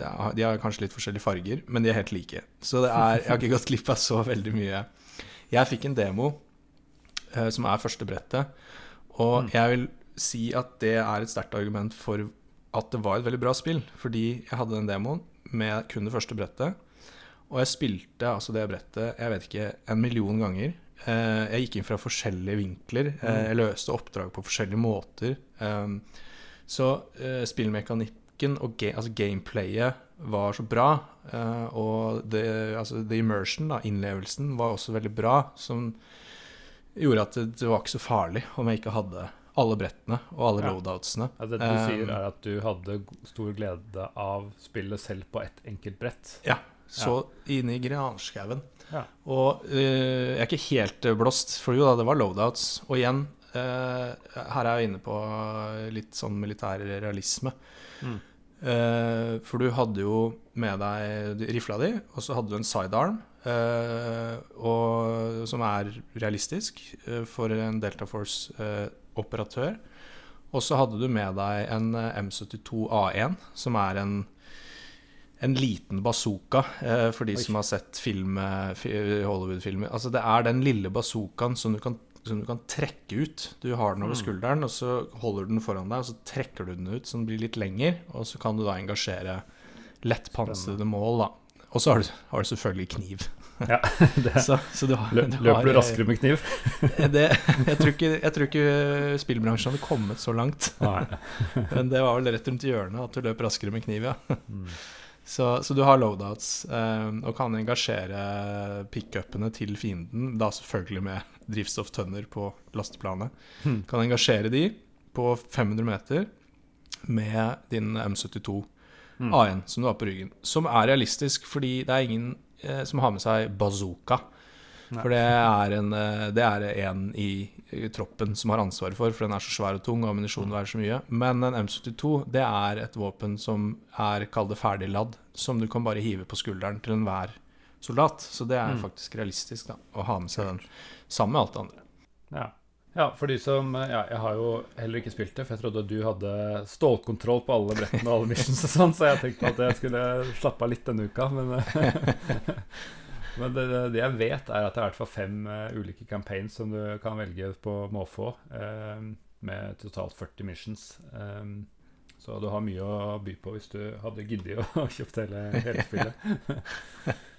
B: ja, De har kanskje litt forskjellige farger, men de er helt like. Så det er, jeg har ikke gått glipp av så veldig mye. Jeg fikk en demo som er første brettet, og
A: Mm.
B: jeg vil si at det er et sterkt argument for at det var et veldig bra spill. Fordi jeg hadde den demoen med kun det første brettet, og jeg spilte altså det brettet jeg vet ikke, en million ganger. Eh, jeg gikk inn fra forskjellige vinkler. Eh, jeg løste oppdrag på forskjellige måter. Um, så eh, spillmekanikken og ga altså gameplayet var så bra. eh, og det, altså the immersion, da, innlevelsen, var også veldig bra. Som gjorde at det, var ikke så farlig om jeg ikke hadde alle brettene og alle
A: Ja.
B: loadoutsene.
A: Altså, det du
B: Um,
A: sier, er at du hadde stor glede av spillet selv på ett enkelt brett.
B: Ja, så inne i granskauen.
A: Ja.
B: Og uh, jeg er ikke helt eh, blåst, for jo da, det var loadouts. Og igjen, uh, her er jeg inne på litt sånn militær realisme.
A: Mm.
B: Uh, for du hadde jo med deg rifla di, og så hadde du en sidearm, og, som er realistisk for en Delta Force-operatør. og så hadde du med deg en eh, M72 A1, som er en en liten bazooka, eh, for de
A: Oi.
B: som har sett film, eh, Hollywood-filmer. Altså, det er den lille bazookaen som du, kan, som du kan trekke ut. Du har den over
A: Mm.
B: skulderen, og så holder du den foran deg, og så trekker du den ut så den blir litt lengre, og så kan du da engasjere lettpansrede mål, da. Og så har du, har du selvfølgelig kniv.
A: Ja,
B: Så, så du har, du
A: Løper du raskere med kniv?
B: Det, jeg, tror ikke, jeg tror ikke spillbransjen hadde kommet så langt. Men det var vel rett rundt hjørnet at du løp raskere med kniv, ja. Så, så du har loadouts eh, og kan engasjere pickupene til fienden, da selvfølgelig med drivstofftønner på lasteplanet.
A: Hmm.
B: Kan engasjere de på 500 meter. med din M72
A: hmm.
B: A1 som du har på ryggen. Som er realistisk fordi det er ingen eh, som har med seg bazooka.
A: Nei.
B: For det er en eh, Det er en i troppen som har ansvaret for, for den er så svær og tung, og ammunisjonen veier så mye. Men en M72 det er et våpen som er, kall det ferdigladd, som du kan bare hive på skulderen til enhver soldat. Så det er
A: Mm.
B: faktisk realistisk da, å ha med seg den sammen med alt det andre.
A: Ja. ja, for de som Ja, jeg har jo heller ikke spilt det, for jeg trodde du hadde stålkontroll på alle brettene og alle missions og sånn, så jeg tenkte at jeg skulle slappe av litt denne uka, men Men det, det jeg vet, er at det er i hvert fall fem uh, ulike campaigns som du kan velge på måfå, Uh, med totalt 40 missions. Um, så du har mye å by på hvis du hadde giddet å kjøpt hele, hele spillet.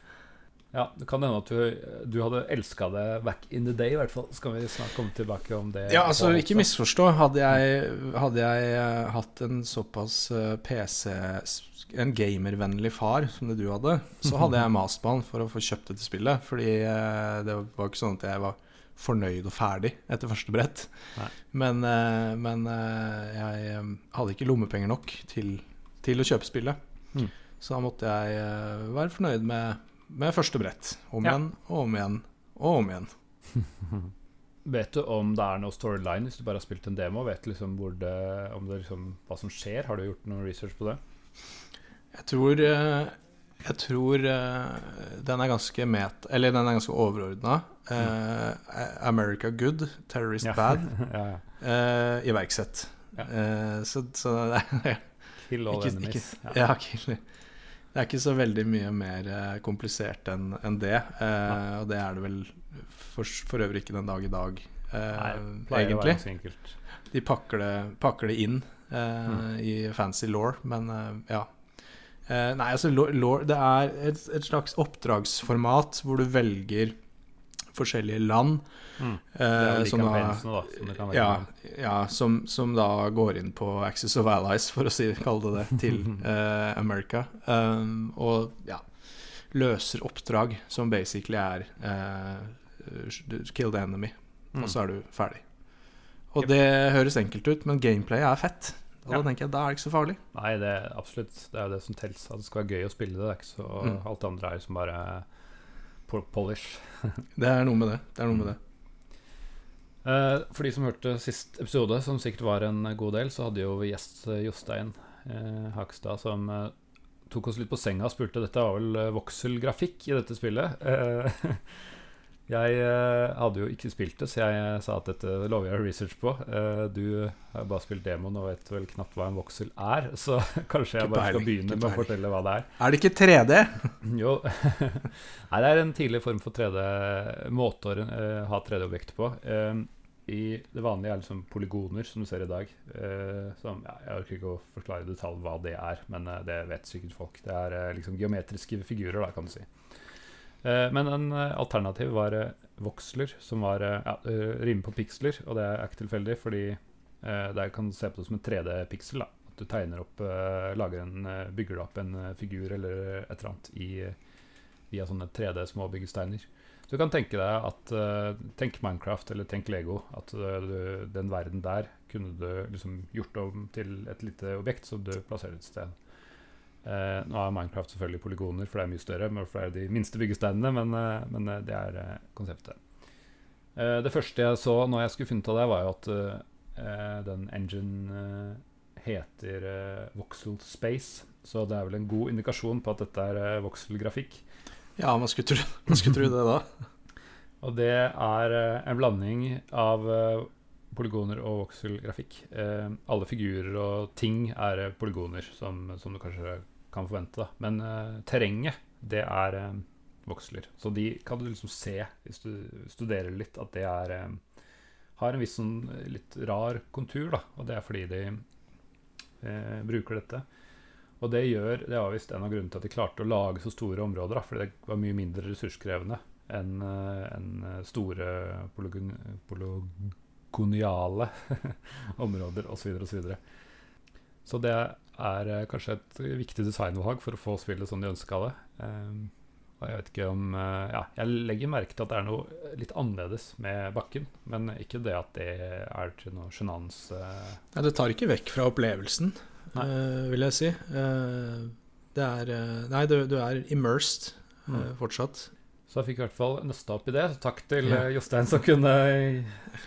A: Ja, Det kan hende at du, du hadde elska det back in the day, i hvert fall. Skal vi snart komme tilbake om det.
B: Ja, altså, ikke misforstå. Hadde jeg, hadde jeg eh, hatt en såpass eh, PC En gamervennlig far som det du hadde, så hadde jeg mast på han for å få kjøpt dette spillet. Fordi eh, det var ikke sånn at jeg var fornøyd og ferdig etter første brett. Men, men jeg hadde ikke lommepenger nok til, til å kjøpe spillet.
A: Mm.
B: Så da måtte jeg være fornøyd med, med første brett. Om
A: Ja.
B: igjen og om igjen og om igjen.
A: Vet du om det er noe storyline hvis du bare har spilt en demo? Vet du liksom hvor det, om det liksom, hva som skjer? Har du gjort noe research på det?
B: Jeg tror eh, Jeg tror eh, den er ganske met... Eller den er ganske overordna. America good, terrorist
A: Ja.
B: bad.
A: ja, ja.
B: eh, iverksett.
A: Ja.
B: Eh, så, så det er
A: Kill all
B: Ikke-
A: enemies.
B: ikke- ja, ikke, det er ikke så veldig mye mer eh, komplisert enn en det. Eh, og det er det vel for, for øvrig ikke den dag i dag, eh,
A: Nei,
B: egentlig. De pakker det, pakker det inn eh,
A: Mm.
B: i fancy law, men eh, ja. Eh, nei, altså lore, law, Det er et, et slags oppdragsformat hvor du velger forskjellige land.
A: Mm.
B: eh,
A: Det er de
B: som da-
A: da. Som
B: ja, ja som, som da går inn på Axis of Allies, for å si, kalle det det, til eh, America. Um, og ja, løser oppdrag som basically er eh, kill the enemy,
A: Mm.
B: og så er du ferdig. Og det høres enkelt ut, men gameplayet er fett. Og
A: Ja.
B: da tenker jeg, da er det ikke så farlig.
A: Nei, det er absolutt. Det er jo det som teller. At det skal være gøy å spille det. Det er ikke så
B: Mm.
A: Alt det andre er liksom bare polish.
B: Det er noe med det. Det er noe med det.
A: Uh, for de som hørte sist episode, som sikkert var en god del, så hadde jo vi gjest eh, Jostein uh, Hakstad som uh, tok oss litt på senga og spurte Dette var vel vokselgrafikk i dette spillet. Jeg eh, hadde jo ikke spilt det, så jeg eh, sa at dette lover jeg research på. Eh, du har bare spilt demoen og vet vel knapt hva en voksel er, så kanskje jeg bare skal begynne med å fortelle hva det er.
B: Er det ikke 3D?
A: Jo. Nei, det er en tidlig form for 3D måte å ha 3D-objekt på. I det vanlige er liksom polygoner, som du ser i dag. Eh, som, ja, jeg orker ikke å forklare i detalj hva det er, men eh, det vet sikkert folk. Det er eh, liksom geometriske figurer, da, kan du si. Eh, men en eh, alternativ var voxler, voksler, som var eh, ja, eh, rimer på piksler. Og det er ikke tilfeldig, fordi eh, der kan du se på det som en 3D-piksel. At du tegner opp, eh, lager en, eh, bygger opp en eh, figur eller et eller annet i, via sånne 3D-små byggesteiner. Så du kan tenke deg at eh, Tenk Minecraft eller tenk Lego. At eh, du, den verden der kunne du liksom gjort om til et lite objekt som du plasserer et sted. Eh, nå er Minecraft selvfølgelig polygoner, for det er mye større. Men for det er de minste byggesteinene, men, eh, men eh, det er eh, konseptet. Eh, det første jeg så når jeg skulle funnet av det, var jo at eh, den engine heter Voxel Space. Så det er vel en god indikasjon på at dette er vokselgrafikk.
B: Ja, man skulle tro, man skulle tro det da.
A: Og det er en blanding av polygoner og vokselgrafikk. Eh, alle figurer og ting er polygoner, som, som du kanskje kan forvente. Da. Men uh, terrenget, det er eh, voksler. Så de kan du liksom se, hvis du studerer litt, at det er eh, har en viss sånn litt rar kontur, da. Og det er fordi de uh, bruker dette. Og det gjør, det er visst en av grunnene til at de klarte å lage så store områder. Da, fordi det var mye mindre ressurskrevende enn uh, eh, store polygon, polygoniale områder osv. Så, videre, og så, videre. så det er eh, kanskje et viktig designvalg for å få spillet som de ønska det. Um, og jeg vet ikke om eh, Ja, jeg legger merke til at det er noe litt annerledes med bakken, men ikke det at det er til noe sjenans. eh,
B: Nei, det tar ikke vekk fra opplevelsen. Eh, vil jeg si. Uh, det er Nei, du, du er immersed
A: Mm.
B: fortsatt.
A: Så jeg fikk i hvert fall nøsta opp i det. Så takk til
B: Ja.
A: Jostein som kunne,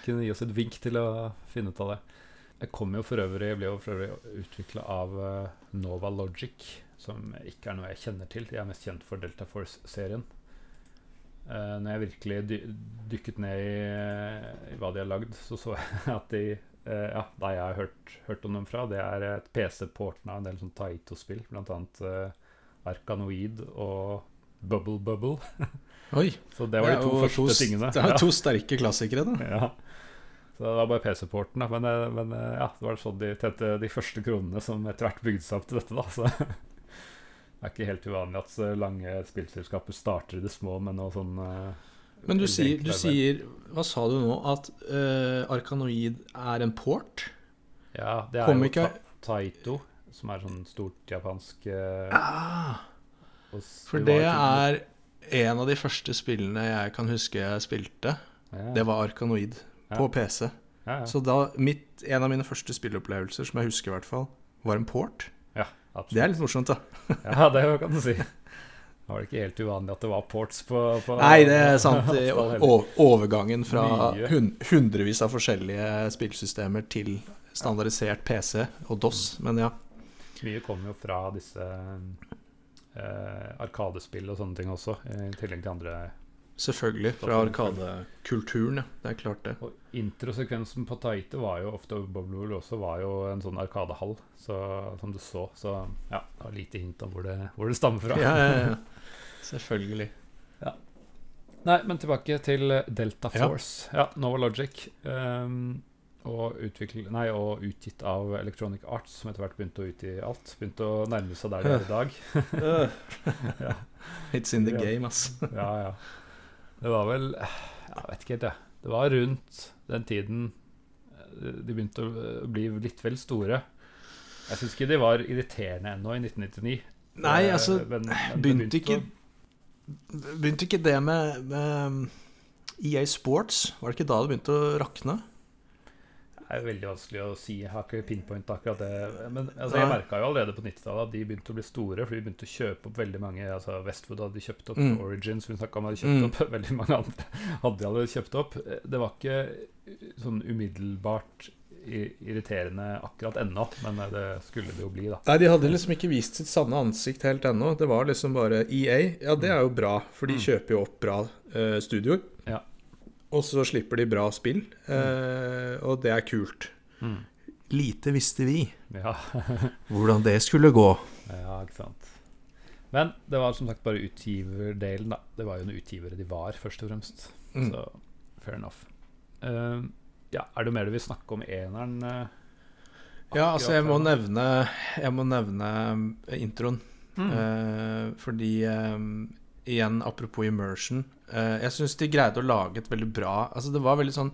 A: kunne gi oss et vink til å finne ut av det. Jeg kom jo for øvrig, ble jo for øvrig utvikla av eh, Nova Logic, som ikke er noe jeg kjenner til. Jeg er mest kjent for Delta Force-serien. Uh, når jeg virkelig dy dykket ned i, i hva de har lagd, så så jeg at de eh, Ja, da jeg har hørt, hørt om dem fra, det er et PC-porten av en del sånn Taito-spill, annet eh, Arkanoid og Bubble Bubble.
B: Oi!
A: Så det var de to første tingene.
B: Det er to sterke klassikere, da.
A: Ja. Så det var bare PC-porten. Men, eh, men eh, ja, det var sånn de tjente de første kronene som etter hvert bygde seg opp til dette, da. Så det er ikke helt uvanlig at så lange spillselskaper starter i det små med noe sånn eh,
B: Men du sier, du sier Hva sa du nå? At uh, Arkanoid er en port?
A: Ja, det er
B: Kom
A: jo ta Taito, som er sånn stort japansk uh,
B: Ah, for det er en av de første spillene jeg kan huske jeg spilte.
A: ja,
B: Det var Arkanoid. På PC. Så da, mitt, en av mine første spilleopplevelser, som jeg husker i hvert fall, var en port.
A: ja,
B: Det er litt morsomt, da.
A: Ja, det kan du si. Det var det ikke helt uvanlig at det var ports på, på
B: Nei, det er sant. Overgangen fra
A: Mye.
B: hun, hundrevis av forskjellige spillsystemer til standardisert PC og DOS. Men ja.
A: Mye kommer jo fra disse eh, arkadespill og sånne ting også, i tillegg til andre.
B: Selvfølgelig. Fra Arkadekulturen, ja. Det er klart, det.
A: Og introsekvensen på Taite var jo ofte Bubble også var jo en sånn arkadehall, så, som du så. Så ja, det var lite hint om hvor det, hvor det stammer fra.
B: Ja, ja, ja. Selvfølgelig.
A: Nei, men tilbake til Delta Force. Ja, Nova Logic. Um, og, nei, og utgitt av Electronic Arts, som etter hvert begynte å utgi alt. Begynte å nærme seg der de er i dag. Ja.
B: It's in the game, ass.
A: Ja, ja. Det var vel Jeg vet ikke helt, jeg. Det var rundt den tiden eh, de begynte å bli litt vel store. Jeg syns ikke de var irriterende ennå, i 1999.
B: Nei,
A: Eh,
B: altså
A: men- men det
B: Begynte ikke Begynte ikke det med, med EA Sports? Var det ikke da det begynte å rakne?
A: Det er veldig vanskelig å si. Jeg har ikke pinpoint akkurat det. Men altså, jeg merka jo allerede på 90-tallet at de begynte å bli store. For de begynte å kjøpe opp veldig mange altså Westwood hadde kjøpt opp
B: Mm.
A: Origins, vi snakket om hadde kjøpt
B: Mm.
A: opp. Veldig mange andre hadde de allerede kjøpt opp. Det var ikke sånn umiddelbart irriterende akkurat ennå, men det skulle det jo bli, da.
B: Nei, de hadde liksom ikke vist sitt sanne ansikt helt ennå. Det var liksom bare EA. Ja, det er jo bra, for de
A: Mm.
B: kjøper jo opp bra uh, studioer. Og så slipper de bra spill, eh, og det er kult. Lite visste vi
A: Ja.
B: hvordan det skulle gå.
A: ja, ikke sant. Men det var som sagt bare utgiverdelen, da. Det var jo noen utgivere de var, først og fremst.
B: Mm.
A: Så fair enough. Uh, ja, er det mer du vil snakke om eneren? Uh,
B: Ja, altså, jeg må nevne, jeg må nevne eh, introen.
A: Mm.
B: Uh, fordi eh, Igjen, apropos immersion. eh, jeg syns de greide å lage et veldig bra Altså, det var veldig sånn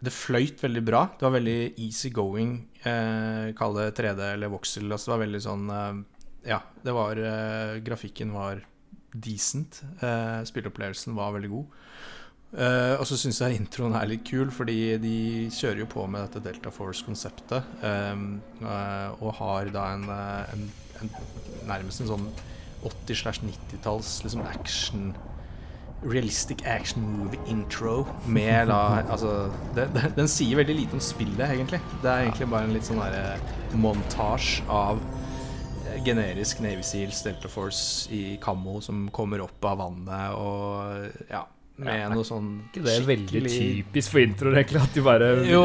B: Det fløyt veldig bra. Det var veldig easy going. Eh, Kall det 3D eller voxel. Altså, det var veldig sånn eh, Ja, det var eh, Grafikken var decent. Spilleopplevelsen var veldig god. Eh, og så syns jeg introen er litt kul, fordi de kjører jo på med dette Delta Force-konseptet. eh, og har da en, en, en nærmest en sånn 80-90-talls liksom action Realistic action movie intro med da Altså, det, det, den sier veldig lite om spillet, egentlig. Det er egentlig bare en litt sånn derre montasje av eh, generisk Navy Seals Delta Force i kammo som kommer opp av vannet og ja, med
A: Ja,
B: noe sånn
A: ikke det er veldig typisk for introer, egentlig? At de bare
B: jo.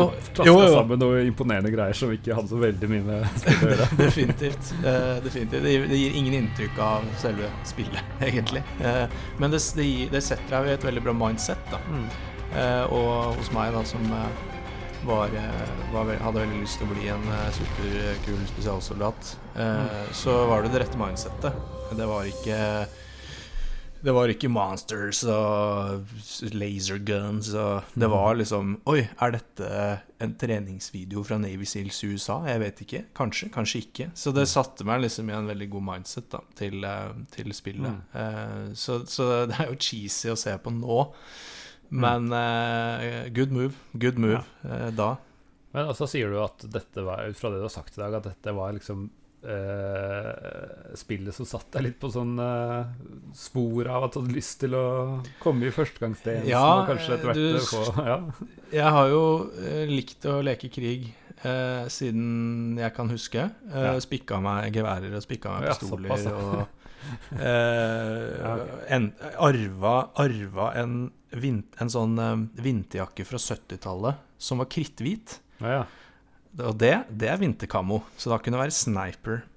A: sammen noe imponerende greier som ikke hadde så veldig mye med spillet å gjøre.
B: Definitivt. Uh, definitivt. Det, gir, det gir ingen inntrykk av selve spillet, egentlig. Uh, men det, det, det setter deg i et veldig bra mindset, da.
A: Mm.
B: Uh, og hos meg, da, som var, var, hadde veldig lyst til å bli en superkul spesialsoldat, mm. så var det det rette mindsettet. Det var ikke det var ikke monsters og laser guns og Det var liksom Oi, er dette en treningsvideo fra Navy Seals i USA? Jeg vet ikke. Kanskje, kanskje ikke. Så det satte meg liksom i en veldig god mindset da til, eh, til spillet. Eh, så, så det er jo cheesy å se på nå, men uh, good move. Good move eh, da.
A: Men så sier du at dette var, ut fra det du har sagt i dag, at dette var liksom eh, spillet som satt deg litt på sånn eh, spor av at du hadde lyst til å komme i førstegangstjenesten
B: Ja,
A: og kanskje etter hvert
B: du-
A: eh, få ja.
B: Jeg har jo likt å leke krig eh, siden jeg kan huske. Eh,
A: Ja.
B: Spikka meg geværer og spikka meg pistoler
A: ja.
B: og
A: Ja,
B: en, arva, arva en, vin, en sånn vinterjakke fra 70-tallet som var kritthvit.
A: Ja, ja.
B: Og det, det er vinterkammo, så da kunne det være sniper.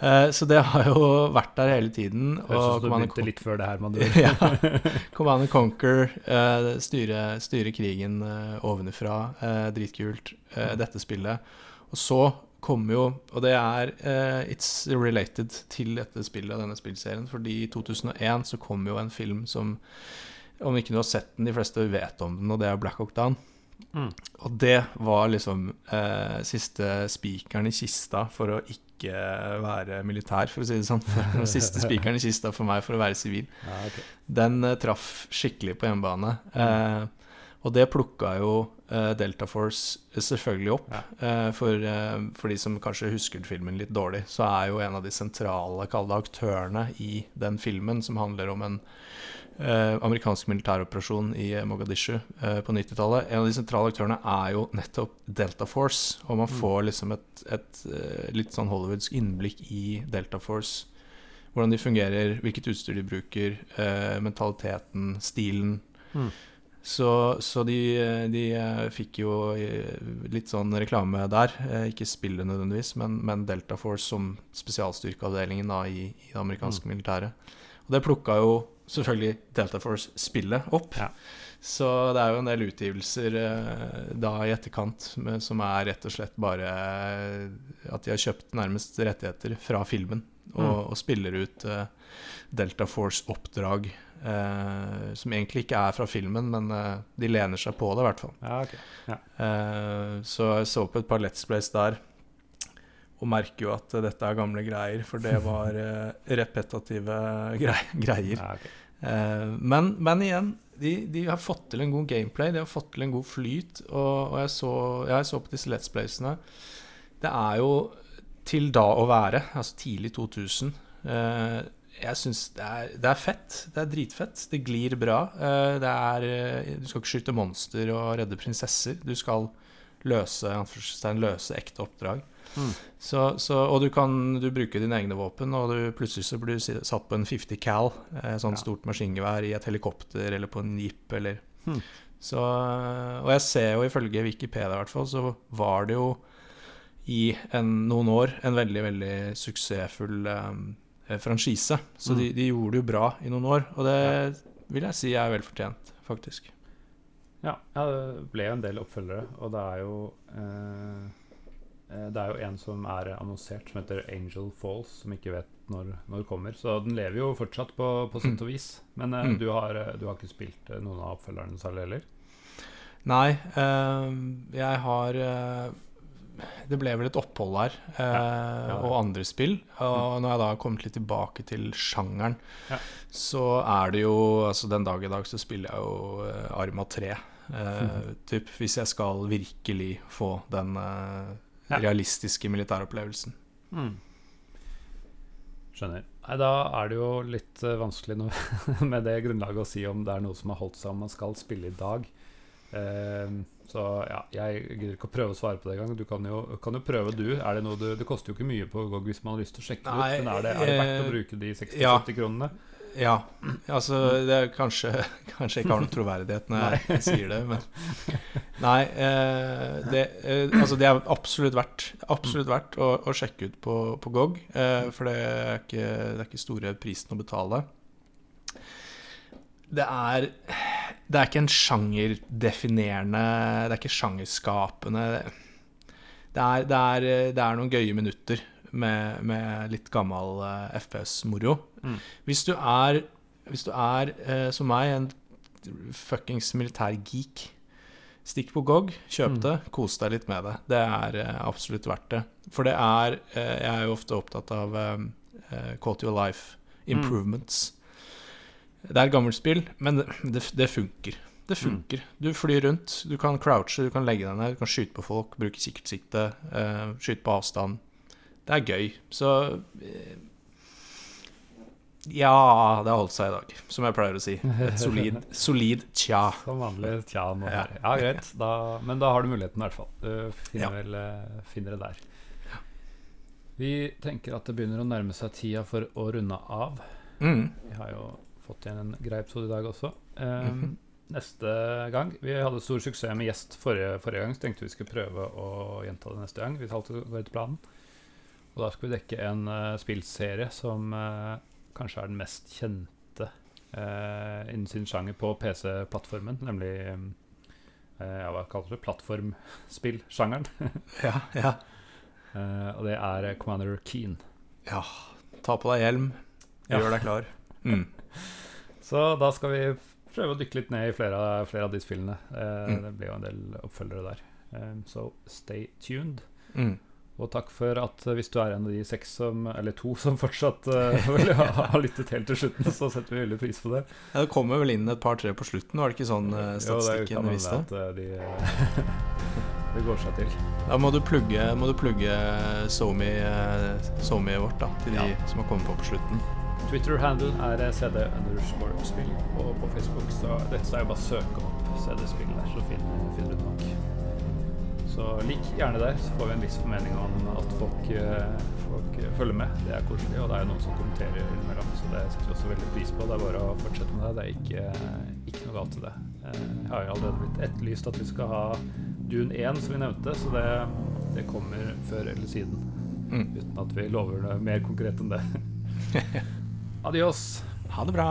B: Eh, så det har jo vært der hele tiden.
A: Høres ut som du begynte litt før det her, man
B: ja. Command and Conquer, eh, styre, styre krigen eh, ovenifra. Eh, dritkult, eh, dette spillet. Og så kommer jo Og det er eh, It's related til dette spillet, denne spillserien. Fordi i 2001 så kom jo en film som Om ikke du har sett den, de fleste vet om den, og det er Black Hawk Down.
A: Mm.
B: Og det var liksom eh, siste spikeren i kista for å ikke være militær, for å si det sånn. Siste spikeren i kista for meg for å være sivil.
A: Ja, okay.
B: Den eh, traff skikkelig på hjemmebane. Eh, og det plukka jo eh, Delta Force selvfølgelig opp.
A: Ja.
B: Eh, for, eh, for de som kanskje husker filmen litt dårlig, så er jo en av de sentrale kalde aktørene i den filmen, som handler om en eh, amerikansk militæroperasjon i eh, Mogadishu eh, på 90-tallet. En av de sentrale aktørene er jo nettopp Delta Force, og man
A: Mm.
B: får liksom et, et eh, litt sånn hollywoodsk innblikk i Delta Force. Hvordan de fungerer, hvilket utstyr de bruker, eh, mentaliteten, stilen.
A: Mm.
B: Så, så de, de eh, fikk jo litt sånn reklame der. Ikke spillet nødvendigvis, men, men Delta Force som spesialstyrkeavdelingen da, i, i det amerikanske militæret. Og det plukka jo selvfølgelig Delta Force-spillet opp.
A: Ja.
B: Så det er jo en del utgivelser eh, da i etterkant med, som er rett og slett bare eh, at de har kjøpt nærmest rettigheter fra filmen og,
A: Mm.
B: og spiller ut eh, Delta Force-oppdrag eh, som egentlig ikke er fra filmen, men eh, de lener seg på det, i hvert fall.
A: Ja, ok.
B: Eh, så jeg så på et par Let's Plays der, og merker jo at dette er gamle greier, for det var repetative grei greier.
A: Ja, ok.
B: Eh, men, men igjen, de, de har fått til en god gameplay, de har fått til en god flyt, og, og jeg, så, jeg så på disse Let's Playsene. Det er jo til da å være, altså tidlig 2000. Eh, jeg syns det, det er fett. Det er dritfett. Det glir bra. Eh, det er Du skal ikke skyte monster og redde prinsesser. Du skal løse, løse ekte oppdrag.
A: Mm.
B: Så, så, og du kan du bruker dine egne våpen, og du, plutselig så blir du satt på en 50 cal, eh, sånn
A: Ja.
B: stort maskingevær i et helikopter eller på en jeep eller
A: mm.
B: Så Og jeg ser jo ifølge Wikipedia i hvert fall, så var det jo i en, noen år en veldig, veldig suksessfull um, franchise. Så de,
A: Mm.
B: de gjorde det jo bra i noen år, og det vil jeg si er velfortjent, faktisk.
A: Ja, ja, det ble jo en del oppfølgere, og det er jo eh, Det er jo en som er annonsert, som heter Angel Falls, som ikke vet når, når kommer. Så den lever jo fortsatt på, på sett og vis. Men eh,
B: Mm.
A: du, har, eh, du har ikke spilt eh, noen av oppfølgerne særlig heller?
B: Nei, øh, jeg har øh, Det ble vel et opphold her, øh,
A: Ja, ja,
B: og andre spill. Og når jeg da har kommet litt tilbake til sjangeren,
A: Ja.
B: så er det jo Altså den dag i dag så spiller jeg jo eh, Arma 3. Eh, typ, hvis jeg skal virkelig få den eh,
A: Ja.
B: realistiske militæropplevelsen.
A: Skjønner. Nei, Da er det jo litt eh, vanskelig nå, med det grunnlaget å si om det er noe som har holdt seg om man skal spille i dag. Ehm, så ja, jeg gidder ikke å prøve å svare på det engang. Du kan jo, kan jo prøve, du. Er det, noe du. Det koster jo ikke mye på GOG hvis man har lyst til å sjekke det ut. Men er det, er det verdt å
B: eh,
A: bruke de 60-70
B: ja.
A: kronene?
B: Ja, altså det er kanskje, kanskje ikke har noen troverdighet når jeg sier det, men Nei, eh, det, eh, altså det er absolutt verdt, absolutt verdt å, å sjekke ut på, på GOG, eh, for det er, ikke, det er ikke store prisen å betale. Det er Det er ikke en sjangerdefinerende Det er ikke sjangerskapende det er, det, er, det er noen gøye minutter med, med litt gammel uh, FPS-moro.
A: Mm.
B: Hvis du er, hvis du er uh, som meg, en fuckings militærgeek, stikk på GOG, kjøp
A: Mm.
B: det, kos deg litt med det. Det er uh, absolutt verdt det. For det er eh, Jeg er jo ofte opptatt av eh, eh, quality of life improvements. Det er et gammelt spill, men det, det, det funker. Det funker. Du flyr rundt, du kan crouche, du kan legge deg ned, du kan skyte på folk, bruke kikkertsikte, uh, skyte på avstand. Det er gøy. Så eh, Ja, det har holdt seg i dag, som jeg pleier å si. Et solid, solid tja.
A: Som vanlig tja nå.
B: Ja.
A: Ja, greit. Da, men da har du muligheten, i hvert fall. Du finner,
B: Ja.
A: vel, eh, finner det der. Vi tenker at det begynner å nærme seg tida for å runde av.
B: Mm.
A: Vi har jo fått igjen en grei episode i dag også. Um,
B: mm -hmm.
A: Neste gang Vi hadde stor suksess med gjest forrige, forrige gang, så tenkte vi skulle prøve å gjenta det neste gang. Hvis alt går etter planen. Og da skal vi dekke en uh, spillserie som uh, kanskje er den mest kjente uh, innen sin sjanger på PC-plattformen, nemlig eh, ja, hva kaller det? Plattformspillsjangeren.
B: Ja, ja.
A: Og det er Commander Keen.
B: ja. Ta på deg hjelm,
A: Ja.
B: gjør deg klar. Mm.
A: Så da skal vi prøve å dykke litt ned i flere, flere av de spillene.
B: Mm.
A: Det blir jo en del oppfølgere der. Um, så stay tuned.
B: Mm.
A: Og takk for at eh, hvis du er en av de seks som, eller to som fortsatt uh, vil ha, ha lyttet helt til slutten, så setter vi veldig pris på det.
B: Ja, det kommer vel inn et par-tre på slutten, var det ikke sånn
A: Jo,
B: eh,
A: det
B: statistikken
A: hende
B: viste?
A: at eh, de eh, Det går seg til.
B: Da må du plugge, må du plugge SoMe-et vårt da, til de
A: Ja.
B: som har kommet på på slutten.
A: Twitter-handle er eh, CD underscore spill, og på Facebook så dette er jo bare å søke opp CD-spill der, så finner, finner du det. Så lik gjerne der, så får vi en viss formening om at folk, eh, folk eh, følger med. Det er koselig, og det er jo noen som kommenterer innimellom, så det setter vi også veldig pris på. Det er bare å fortsette med det. Det er ikke, ikke noe galt i det. Eh, Jeg har jo allerede blitt etterlyst at vi skal ha Dune 1, som vi nevnte, så det, det kommer før eller siden.
B: Mm.
A: Uten at vi lover noe mer konkret enn det. Adios.
B: Ha det bra!